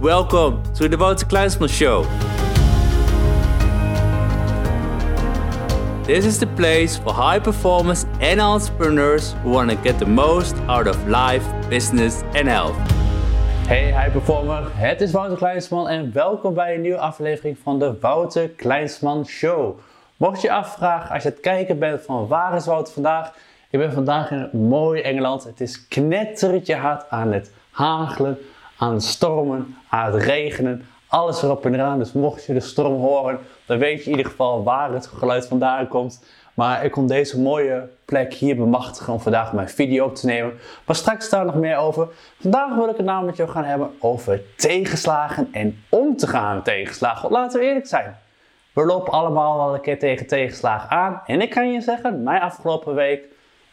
Welcome to the Wouter Kleinsman Show. This is the place for high performers and entrepreneurs who want to get the most out of life, business and health. Hey high performer, het is Wouter Kleinsman en welkom bij een nieuwe aflevering van de Wouter Kleinsman Show. Mocht je afvragen als je het kijken bent van waar is Wouter vandaag? Ik ben vandaag in het Engeland. Het is knettertje hard aan het hagelen, aan stormen, aan het regenen. Alles erop en eraan. Dus mocht je de storm horen, dan weet je in ieder geval waar het geluid vandaan komt. Maar ik kon deze mooie plek hier bemachtigen om vandaag mijn video op te nemen. Maar straks daar nog meer over. Vandaag wil ik het namelijk met jou gaan hebben over tegenslagen en om te gaan met tegenslagen. Want laten we eerlijk zijn. We lopen allemaal wel een keer tegen tegenslagen aan. En ik kan je zeggen, mijn afgelopen week,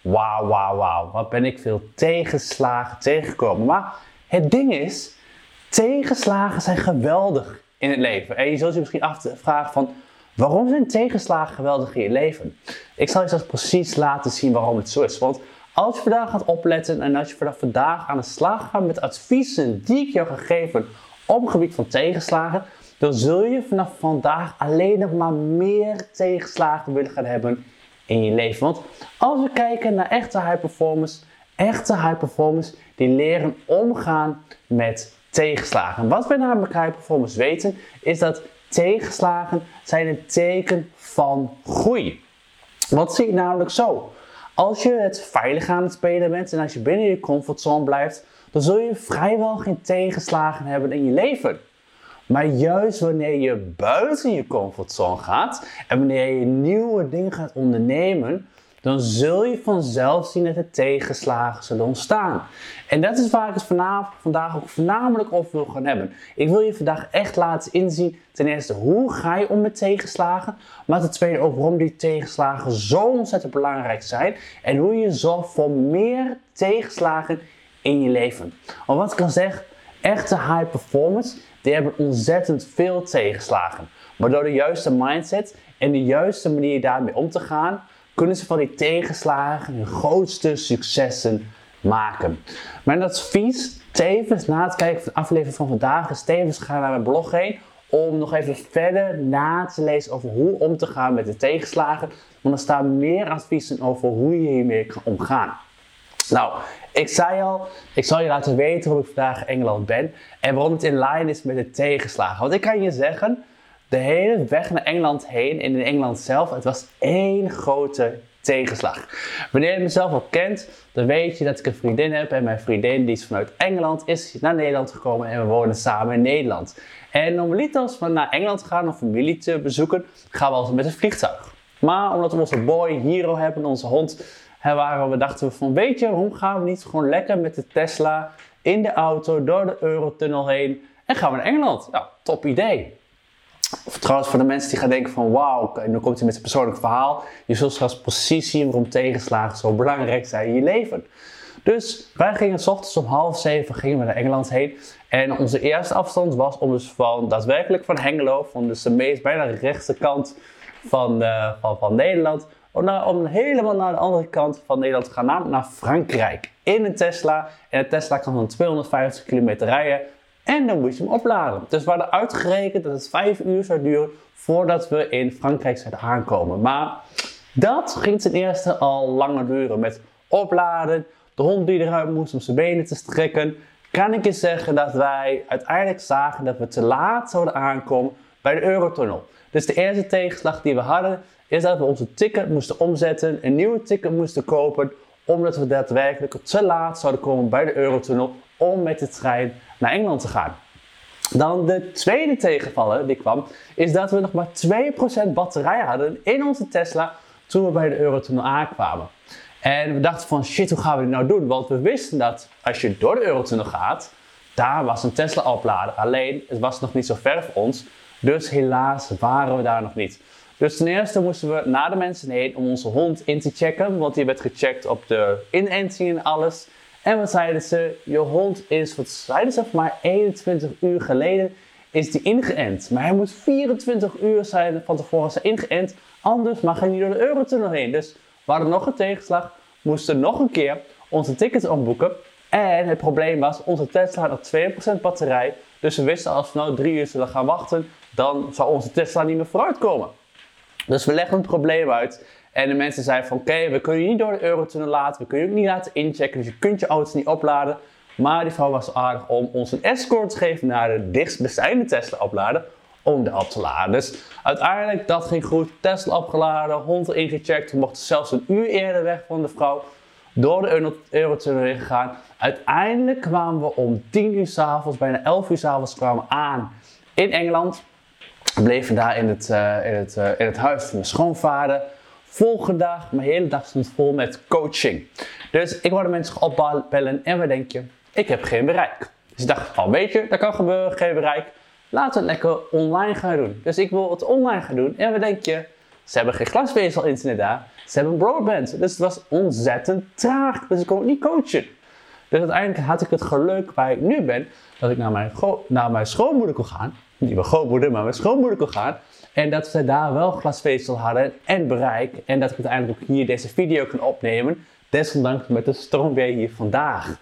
wauw, wauw, wauw. Wat ben ik veel tegenslagen tegengekomen. Maar het ding is, tegenslagen zijn geweldig in het leven. En je zult je misschien afvragen van, waarom zijn tegenslagen geweldig in je leven? Ik zal je straks precies laten zien waarom het zo is. Want als je vandaag gaat opletten en als je vanaf vandaag aan de slag gaat met adviezen die ik jou ga geven op het gebied van tegenslagen, dan zul je vanaf vandaag alleen nog maar meer tegenslagen willen gaan hebben in je leven. Want als we kijken naar echte high performers, echte high performers die leren omgaan met tegenslagen. Wat we namelijk high performers weten, is dat tegenslagen zijn een teken van groei. Wat zie je namelijk zo? Als je het veilig aan het spelen bent en als je binnen je comfortzone blijft, dan zul je vrijwel geen tegenslagen hebben in je leven. Maar juist wanneer je buiten je comfortzone gaat en wanneer je nieuwe dingen gaat ondernemen, dan zul je vanzelf zien dat er tegenslagen zullen ontstaan. En dat is waar ik het vanavond, vandaag ook voornamelijk over wil gaan hebben. Ik wil je vandaag echt laten inzien, ten eerste, hoe ga je om met tegenslagen? Maar ten tweede ook waarom die tegenslagen zo ontzettend belangrijk zijn. En hoe je zorgt voor meer tegenslagen in je leven. Want wat ik kan zeggen, echte high performance, die hebben ontzettend veel tegenslagen. Maar door de juiste mindset en de juiste manier daarmee om te gaan, kunnen ze van die tegenslagen hun grootste successen maken. Mijn advies, tevens na het kijken van de aflevering van vandaag, is tevens gaan naar mijn blog heen om nog even verder na te lezen over hoe om te gaan met de tegenslagen. Want er staan meer adviezen over hoe je hiermee kan omgaan. Nou, ik zei al, ik zal je laten weten waarom ik vandaag in Engeland ben en waarom het in lijn is met de tegenslagen. Want ik kan je zeggen, de hele weg naar Engeland heen en in Engeland zelf, het was één grote tegenslag. Wanneer je mezelf al kent, dan weet je dat ik een vriendin heb en mijn vriendin die is vanuit Engeland is naar Nederland gekomen en we wonen samen in Nederland. En normaliter als we naar Engeland gaan om familie te bezoeken, gaan we altijd met een vliegtuig. Maar omdat we onze boy Hero hebben, onze hond, waren we dachten we van weet je, hoe gaan we niet gewoon lekker met de Tesla in de auto door de Eurotunnel heen en gaan we naar Engeland. Nou, top idee. Of trouwens, voor de mensen die gaan denken van wauw, en dan komt hij met zijn persoonlijk verhaal. Je zult straks precies zien waarom tegenslagen zo belangrijk zijn in je leven. Dus wij gingen s ochtends om half zeven gingen we naar Engeland heen. En onze eerste afstand was om dus van daadwerkelijk van Hengelo, van dus de meest bijna de rechtse kant van, uh, van, van Nederland, om, naar, om helemaal naar de andere kant van Nederland te gaan, namelijk naar Frankrijk. In een Tesla. En een Tesla kan van 250 kilometer rijden. En dan moet je hem opladen. Dus we hadden uitgerekend dat het 5 uur zou duren voordat we in Frankrijk zouden aankomen. Maar dat ging ten eerste al langer duren met opladen. De hond die eruit moest om zijn benen te strekken. Kan ik je zeggen dat wij uiteindelijk zagen dat we te laat zouden aankomen bij de Eurotunnel. Dus de eerste tegenslag die we hadden is dat we onze ticket moesten omzetten, een nieuwe ticket moesten kopen, omdat we daadwerkelijk te laat zouden komen bij de Eurotunnel om met de trein naar Engeland te gaan. Dan de tweede tegenvaller die kwam, is dat we nog maar 2% batterij hadden in onze Tesla toen we bij de Eurotunnel aankwamen. En we dachten van shit, hoe gaan we dit nou doen? Want we wisten dat als je door de Eurotunnel gaat, daar was een Tesla opladen. Alleen, het was nog niet zo ver voor ons. Dus helaas waren we daar nog niet. Dus ten eerste moesten we naar de mensen heen om onze hond in te checken. Want die werd gecheckt op de inenting en alles. En wat zeiden ze? Je hond is, wat zeiden ze, maar 21 uur geleden is die ingeënt. Maar hij moet 24 uur zijn van tevoren zijn ingeënt. Anders mag hij niet door de Eurotunnel heen. Dus we hadden nog een tegenslag. Moesten nog een keer onze tickets omboeken. En het probleem was, onze Tesla had nog 2% batterij. Dus we wisten als we nou drie uur zullen gaan wachten, dan zou onze Tesla niet meer vooruitkomen. Dus we leggen het probleem uit. En de mensen zeiden van oké, we kunnen je niet door de Eurotunnel laten, we kunnen je ook niet laten inchecken, dus je kunt je auto niet opladen. Maar die vrouw was aardig om ons een escort te geven naar de dichtstbijzijnde Tesla opladen om de op te laden. Dus uiteindelijk, dat ging goed. Tesla opgeladen, hond ingecheckt. We mochten zelfs een uur eerder weg van de vrouw. Door de Eurotunnel heen gegaan. Uiteindelijk kwamen we om 10 uur s'avonds, bijna 11 uur s'avonds, kwamen aan in Engeland. We bleven daar in het, uh, in het, uh, in het huis van mijn schoonvader. Volgende dag, mijn hele dag stond vol met coaching. Dus ik wilde mensen opbellen en wat denk je? Ik heb geen bereik. Dus ik dacht, al oh, weet je, dat kan gebeuren, geen bereik. Laten we het lekker online gaan doen. Dus ik wil het online gaan doen. En wat denk je? Ze hebben geen glasvezel internet daar. Ze hebben broadband. Dus het was ontzettend traag. Dus ik kon het niet coachen. Dus uiteindelijk had ik het geluk waar ik nu ben, dat ik naar mijn, naar mijn schoonmoeder kon gaan. Niet mijn grootmoeder, maar mijn schoonmoeder kon gaan. En dat ze daar wel glasvezel hadden en bereik. En dat ik uiteindelijk ook hier deze video kan opnemen. Desondanks met de stroomweer hier vandaag.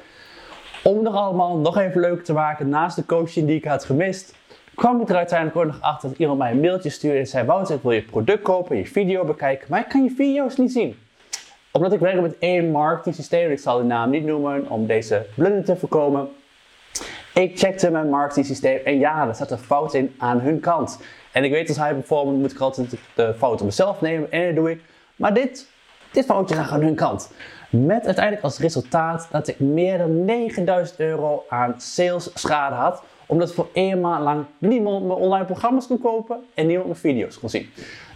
Om er allemaal nog even leuk te maken, naast de coaching die ik had gemist, kwam ik er uiteindelijk ook nog achter dat iemand mij een mailtje stuurde en zei: Wouter, ik wil je product kopen, je video bekijken, maar ik kan je video's niet zien. Omdat ik werk met één marketing systeem, ik zal de naam niet noemen om deze blunder te voorkomen. Ik checkte mijn marketing systeem en ja, er zat een fout in aan hun kant. En ik weet als hij performant moet ik altijd de fout op mezelf nemen en dat doe ik. Maar dit, dit foutje lag aan hun kant. Met uiteindelijk als resultaat dat ik meer dan 9000 euro aan sales schade had omdat voor één maand lang niemand mijn online programma's kon kopen en niemand mijn video's kon zien.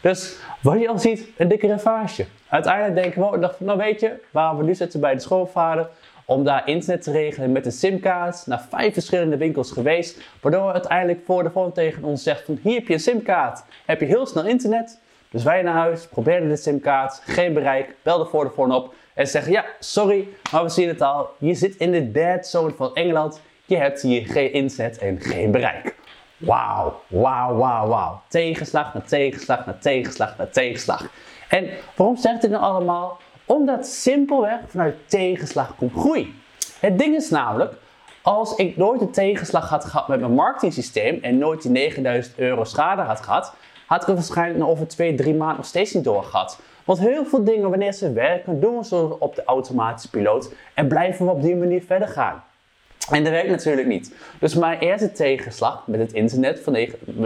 Dus wat je al ziet, een dikke ravage. Uiteindelijk denken we, dacht, nou weet je, waar we nu zitten bij de schoolvader, om daar internet te regelen met een simkaart, naar vijf verschillende winkels geweest, waardoor uiteindelijk voor de phone tegen ons zegt van, hier heb je een simkaart, heb je heel snel internet. Dus wij naar huis, probeerden de simkaart, geen bereik, belden voor de phone op en zeggen, ja, sorry, maar we zien het al, je zit in de dead zone van Engeland, je hebt hier geen inzet en geen bereik. Wauw, wauw, wauw, wauw. Tegenslag na tegenslag na tegenslag na tegenslag. En waarom zegt dit nou allemaal? Omdat simpelweg vanuit tegenslag komt groei. Het ding is namelijk, als ik nooit een tegenslag had gehad met mijn marketingsysteem en nooit die 9000 euro schade had gehad, had ik het waarschijnlijk nog over 2, 3 maanden nog steeds niet doorgehad. Want heel veel dingen, wanneer ze werken, doen we ze op de automatische piloot en blijven we op die manier verder gaan. En dat werkt natuurlijk niet. Dus mijn eerste tegenslag met het internet van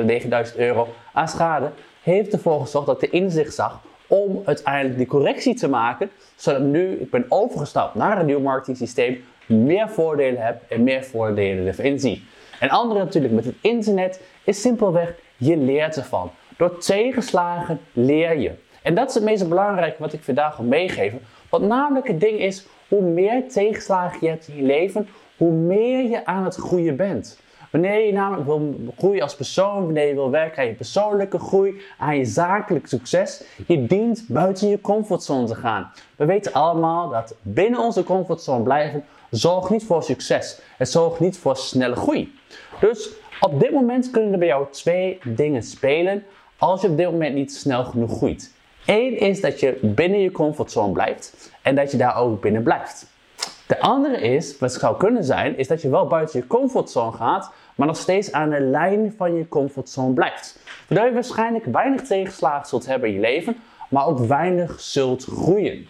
9000 euro aan schade heeft ervoor gezorgd dat ik de inzicht zag om uiteindelijk die correctie te maken, zodat nu ik ben overgestapt naar een nieuw marketing meer voordelen heb en meer voordelen ervan zie. En andere natuurlijk met het internet is simpelweg, je leert ervan. Door tegenslagen leer je. En dat is het meest belangrijke wat ik vandaag wil meegeven. Wat namelijk het ding is, hoe meer tegenslagen je hebt in je leven, hoe meer je aan het groeien bent. Wanneer je namelijk wil groeien als persoon, wanneer je wil werken aan je persoonlijke groei, aan je zakelijk succes, je dient buiten je comfortzone te gaan. We weten allemaal dat binnen onze comfortzone blijven zorgt niet voor succes. Het zorgt niet voor snelle groei. Dus op dit moment kunnen er bij jou twee dingen spelen als je op dit moment niet snel genoeg groeit. Eén is dat je binnen je comfortzone blijft en dat je daar ook binnen blijft. De andere is, wat zou kunnen zijn, is dat je wel buiten je comfortzone gaat, maar nog steeds aan de lijn van je comfortzone blijft. Waardoor je waarschijnlijk weinig tegenslagen zult hebben in je leven, maar ook weinig zult groeien.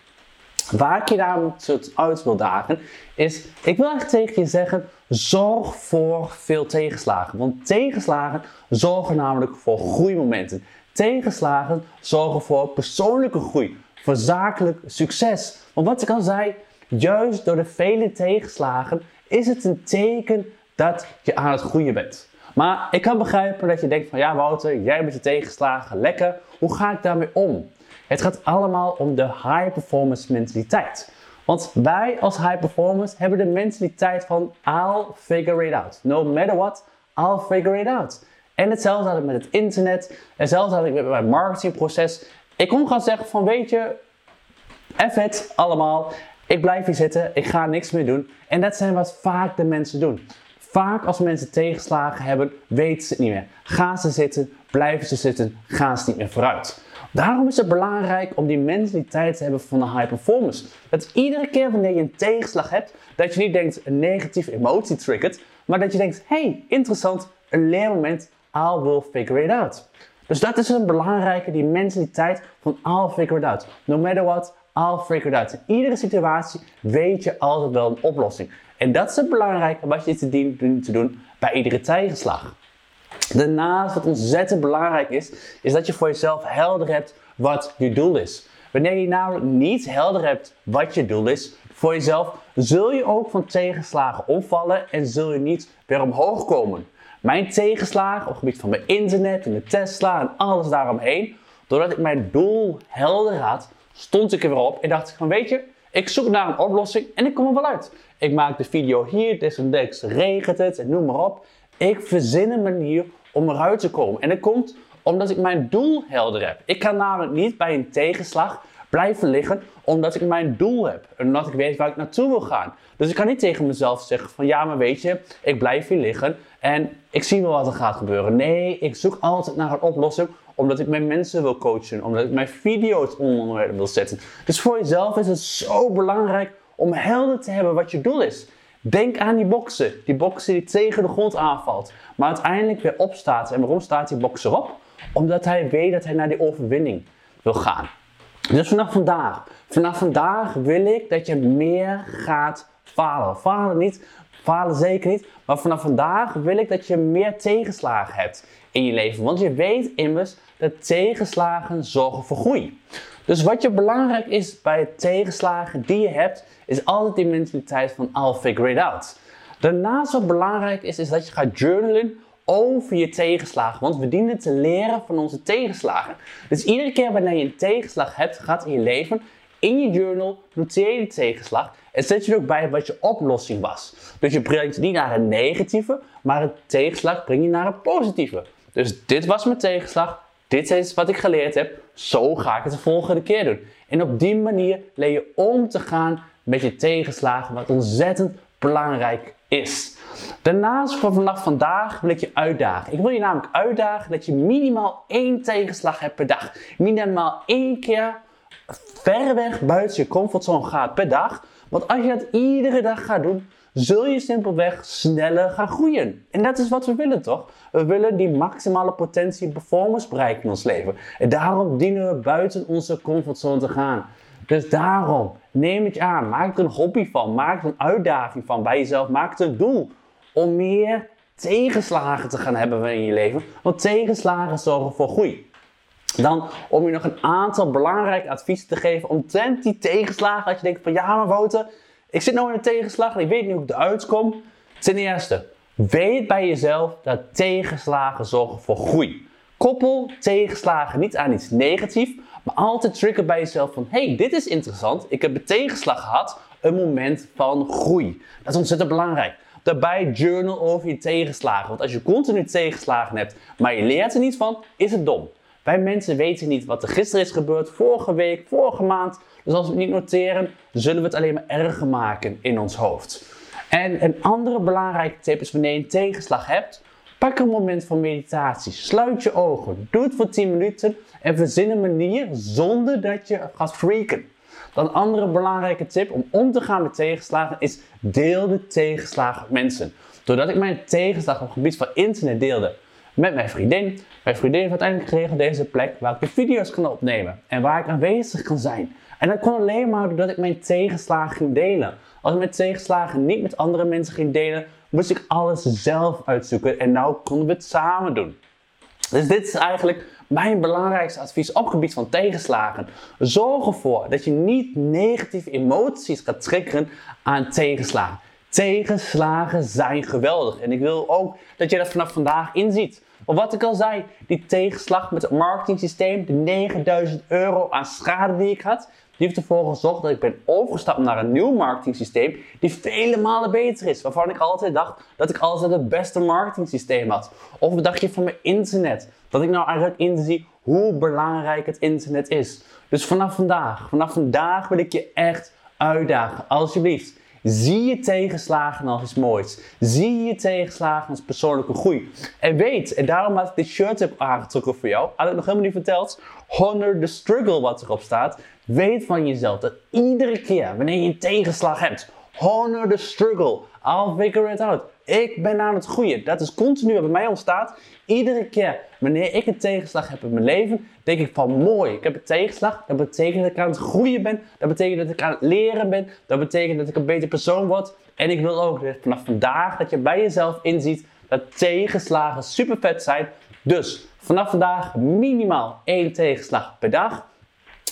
Waar ik je daarom uit wil dagen, is, ik wil echt tegen je zeggen, zorg voor veel tegenslagen. Want tegenslagen zorgen namelijk voor groeimomenten. Tegenslagen zorgen voor persoonlijke groei, voor zakelijk succes. Want wat ik al zei, Juist door de vele tegenslagen is het een teken dat je aan het groeien bent. Maar ik kan begrijpen dat je denkt van ja Wouter, jij bent je tegenslagen, lekker. Hoe ga ik daarmee om? Het gaat allemaal om de high performance mentaliteit. Want wij als high performers hebben de mentaliteit van I'll figure it out. No matter what, I'll figure it out. En hetzelfde had ik met het internet. Hetzelfde had ik met mijn marketingproces. Ik kon gaan zeggen van weet je, F het allemaal. Ik blijf hier zitten, ik ga niks meer doen. En dat zijn wat vaak de mensen doen. Vaak als mensen tegenslagen hebben, weten ze het niet meer. Gaan ze zitten, blijven ze zitten, gaan ze niet meer vooruit. Daarom is het belangrijk om die mentaliteit te hebben van de high performance. Dat iedere keer wanneer je een tegenslag hebt, dat je niet denkt een negatieve emotie triggert, maar dat je denkt, hey, interessant, een leermoment, I will figure it out. Dus dat is een belangrijke, die mentaliteit van I'll figure it out. No matter what, I'll figure it out. In iedere situatie weet je altijd wel een oplossing. En dat is het belangrijke wat je te dient te doen bij iedere tegenslag. Daarnaast, wat ontzettend belangrijk is, is dat je voor jezelf helder hebt wat je doel is. Wanneer je namelijk niet helder hebt wat je doel is voor jezelf, zul je ook van tegenslagen opvallen en zul je niet weer omhoog komen. Mijn tegenslagen op het gebied van mijn internet en de Tesla en alles daaromheen, doordat ik mijn doel helder had, stond ik er weer op en dacht ik van weet je, ik zoek naar een oplossing en ik kom er wel uit. Ik maak de video hier, desondanks regent het en noem maar op. Ik verzin een manier om eruit te komen. En dat komt omdat ik mijn doel helder heb. Ik kan namelijk niet bij een tegenslag blijven liggen omdat ik mijn doel heb. En omdat ik weet waar ik naartoe wil gaan. Dus ik kan niet tegen mezelf zeggen van ja, maar weet je, ik blijf hier liggen en ik zie wel wat er gaat gebeuren. Nee, ik zoek altijd naar een oplossing omdat ik mijn mensen wil coachen, omdat ik mijn video's onder wil zetten. Dus voor jezelf is het zo belangrijk om helder te hebben wat je doel is. Denk aan die boksen, die boksen die tegen de grond aanvalt, maar uiteindelijk weer opstaat. En waarom staat die bokser op? Omdat hij weet dat hij naar die overwinning wil gaan. Dus vanaf vandaag, vanaf vandaag wil ik dat je meer gaat falen. Falen niet, falen zeker niet, maar vanaf vandaag wil ik dat je meer tegenslagen hebt in je leven. Want je weet immers dat tegenslagen zorgen voor groei. Dus wat je belangrijk is bij tegenslagen die je hebt, is altijd die mentaliteit van I'll figure it out. Daarnaast wat belangrijk is, is dat je gaat journalen over je tegenslagen. Want we dienen te leren van onze tegenslagen. Dus iedere keer wanneer je een tegenslag hebt gehad in je leven, in je journal noteer je die tegenslag en zet je er ook bij wat je oplossing was. Dus je brengt niet naar een negatieve, maar een tegenslag breng je naar een positieve. Dus dit was mijn tegenslag, dit is wat ik geleerd heb, zo ga ik het de volgende keer doen. En op die manier leer je om te gaan met je tegenslagen, wat ontzettend belangrijk is. Daarnaast voor vanaf vandaag wil ik je uitdagen. Ik wil je namelijk uitdagen dat je minimaal één tegenslag hebt per dag. Minimaal één keer ver weg buiten je comfortzone gaat per dag. Want als je dat iedere dag gaat doen, zul je simpelweg sneller gaan groeien. En dat is wat we willen, toch? We willen die maximale potentie en performance bereiken in ons leven. En daarom dienen we buiten onze comfortzone te gaan. Dus daarom, neem het aan. Maak er een hobby van. Maak er een uitdaging van bij jezelf. Maak er een doel om meer tegenslagen te gaan hebben in je leven. Want tegenslagen zorgen voor groei. Dan om je nog een aantal belangrijke adviezen te geven omtrent die tegenslagen. Als je denkt van ja maar Wouter, ik zit nou in een tegenslag en ik weet niet hoe ik eruit kom. Ten eerste, weet bij jezelf dat tegenslagen zorgen voor groei. Koppel tegenslagen niet aan iets negatiefs, maar altijd trigger bij jezelf van hey, dit is interessant. Ik heb een tegenslag gehad, een moment van groei. Dat is ontzettend belangrijk. Daarbij journal over je tegenslagen. Want als je continu tegenslagen hebt, maar je leert er niet van, is het dom. Wij mensen weten niet wat er gisteren is gebeurd, vorige week, vorige maand. Dus als we het niet noteren, zullen we het alleen maar erger maken in ons hoofd. En een andere belangrijke tip is wanneer je een tegenslag hebt, pak een moment van meditatie. Sluit je ogen, doe het voor 10 minuten en verzin een manier zonder dat je gaat freaken. Dan een andere belangrijke tip om om te gaan met tegenslagen is deel de tegenslagen met mensen. Doordat ik mijn tegenslag op het gebied van internet deelde met mijn vriendin. Mijn vriendin heeft uiteindelijk geregeld deze plek waar ik de video's kan opnemen en waar ik aanwezig kan zijn. En dat kon alleen maar doordat ik mijn tegenslagen ging delen. Als ik mijn tegenslagen niet met andere mensen ging delen, moest ik alles zelf uitzoeken en nou konden we het samen doen. Dus dit is eigenlijk mijn belangrijkste advies op gebied van tegenslagen. Zorg ervoor dat je niet negatieve emoties gaat triggeren aan tegenslagen. Tegenslagen zijn geweldig en ik wil ook dat je dat vanaf vandaag inziet. Of wat ik al zei, die tegenslag met het marketing de 9000 euro aan schade die ik had, die heeft ervoor gezorgd dat ik ben overgestapt naar een nieuw marketing die vele malen beter is. Waarvan ik altijd dacht dat ik altijd het beste marketing had. Of wat dacht je van mijn internet? Dat ik nou eigenlijk inzie hoe belangrijk het internet is. Dus vanaf vandaag, vanaf vandaag wil ik je echt uitdagen. Alsjeblieft. Zie je tegenslagen als iets moois. Zie je tegenslagen als persoonlijke groei. En weet, en daarom had ik dit shirt heb aangetrokken voor jou, had ik nog helemaal niet verteld, honor the struggle wat erop staat. Weet van jezelf dat iedere keer wanneer je een tegenslag hebt, honor the struggle. I'll figure it out. Ik ben aan het groeien. Dat is continu wat bij mij ontstaat. Iedere keer wanneer ik een tegenslag heb in mijn leven, denk ik van mooi, ik heb een tegenslag. Dat betekent dat ik aan het groeien ben. Dat betekent dat ik aan het leren ben. Dat betekent dat ik een beter persoon word. En ik wil ook vanaf vandaag dat je bij jezelf inziet dat tegenslagen super vet zijn. Dus vanaf vandaag minimaal één tegenslag per dag.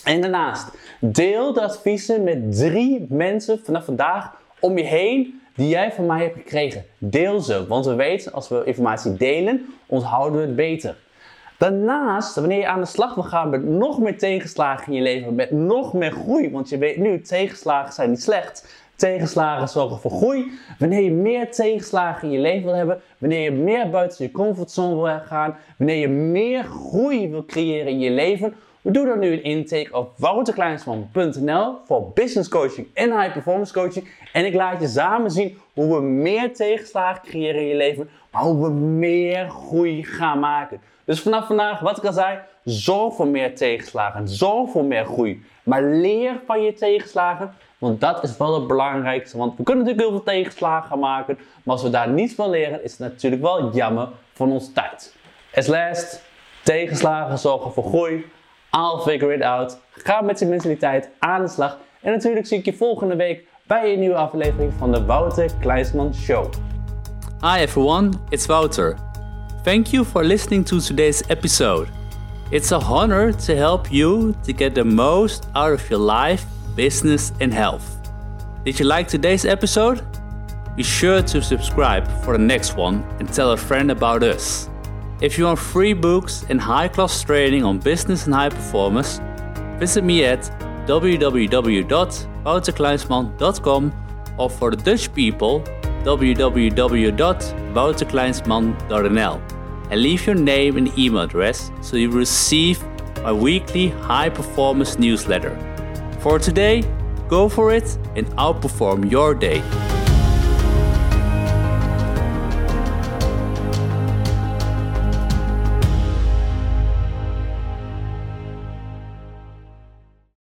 En daarnaast, deel de adviezen met drie mensen vanaf vandaag om je heen die jij van mij hebt gekregen. Deel ze, want we weten als we informatie delen, onthouden we het beter. Daarnaast, wanneer je aan de slag wil gaan met nog meer tegenslagen in je leven, met nog meer groei, want je weet nu, tegenslagen zijn niet slecht. Tegenslagen zorgen voor groei. Wanneer je meer tegenslagen in je leven wil hebben, wanneer je meer buiten je comfortzone wil gaan, wanneer je meer groei wil creëren in je leven, we doen dan nu een intake op wouterkleinsman.nl voor business coaching en high performance coaching. En ik laat je samen zien hoe we meer tegenslagen creëren in je leven, maar hoe we meer groei gaan maken. Dus vanaf vandaag, wat ik al zei, zorg voor meer tegenslagen, zorg voor meer groei. Maar leer van je tegenslagen, want dat is wel het belangrijkste. Want we kunnen natuurlijk heel veel tegenslagen gaan maken, maar als we daar niets van leren, is het natuurlijk wel jammer van onze tijd. As last, tegenslagen zorgen voor groei. I'll figure it out. Ga met je mentaliteit aan de slag. En natuurlijk zie ik je volgende week bij een nieuwe aflevering van de Wouter Kleinsman Show. Hi everyone, it's Wouter. Thank you for listening to today's episode. It's a honor to help you to get the most out of your life, business, and health. Did you like today's episode? Be sure to subscribe for the next one and tell a friend about us. If you want free books and high class training on business and high performance, visit me at www.wouterkleinsman.com or for the Dutch people, www.wouterkleinsman.nl and leave your name and email address so you receive my weekly high performance newsletter. For today, go for it and outperform your day.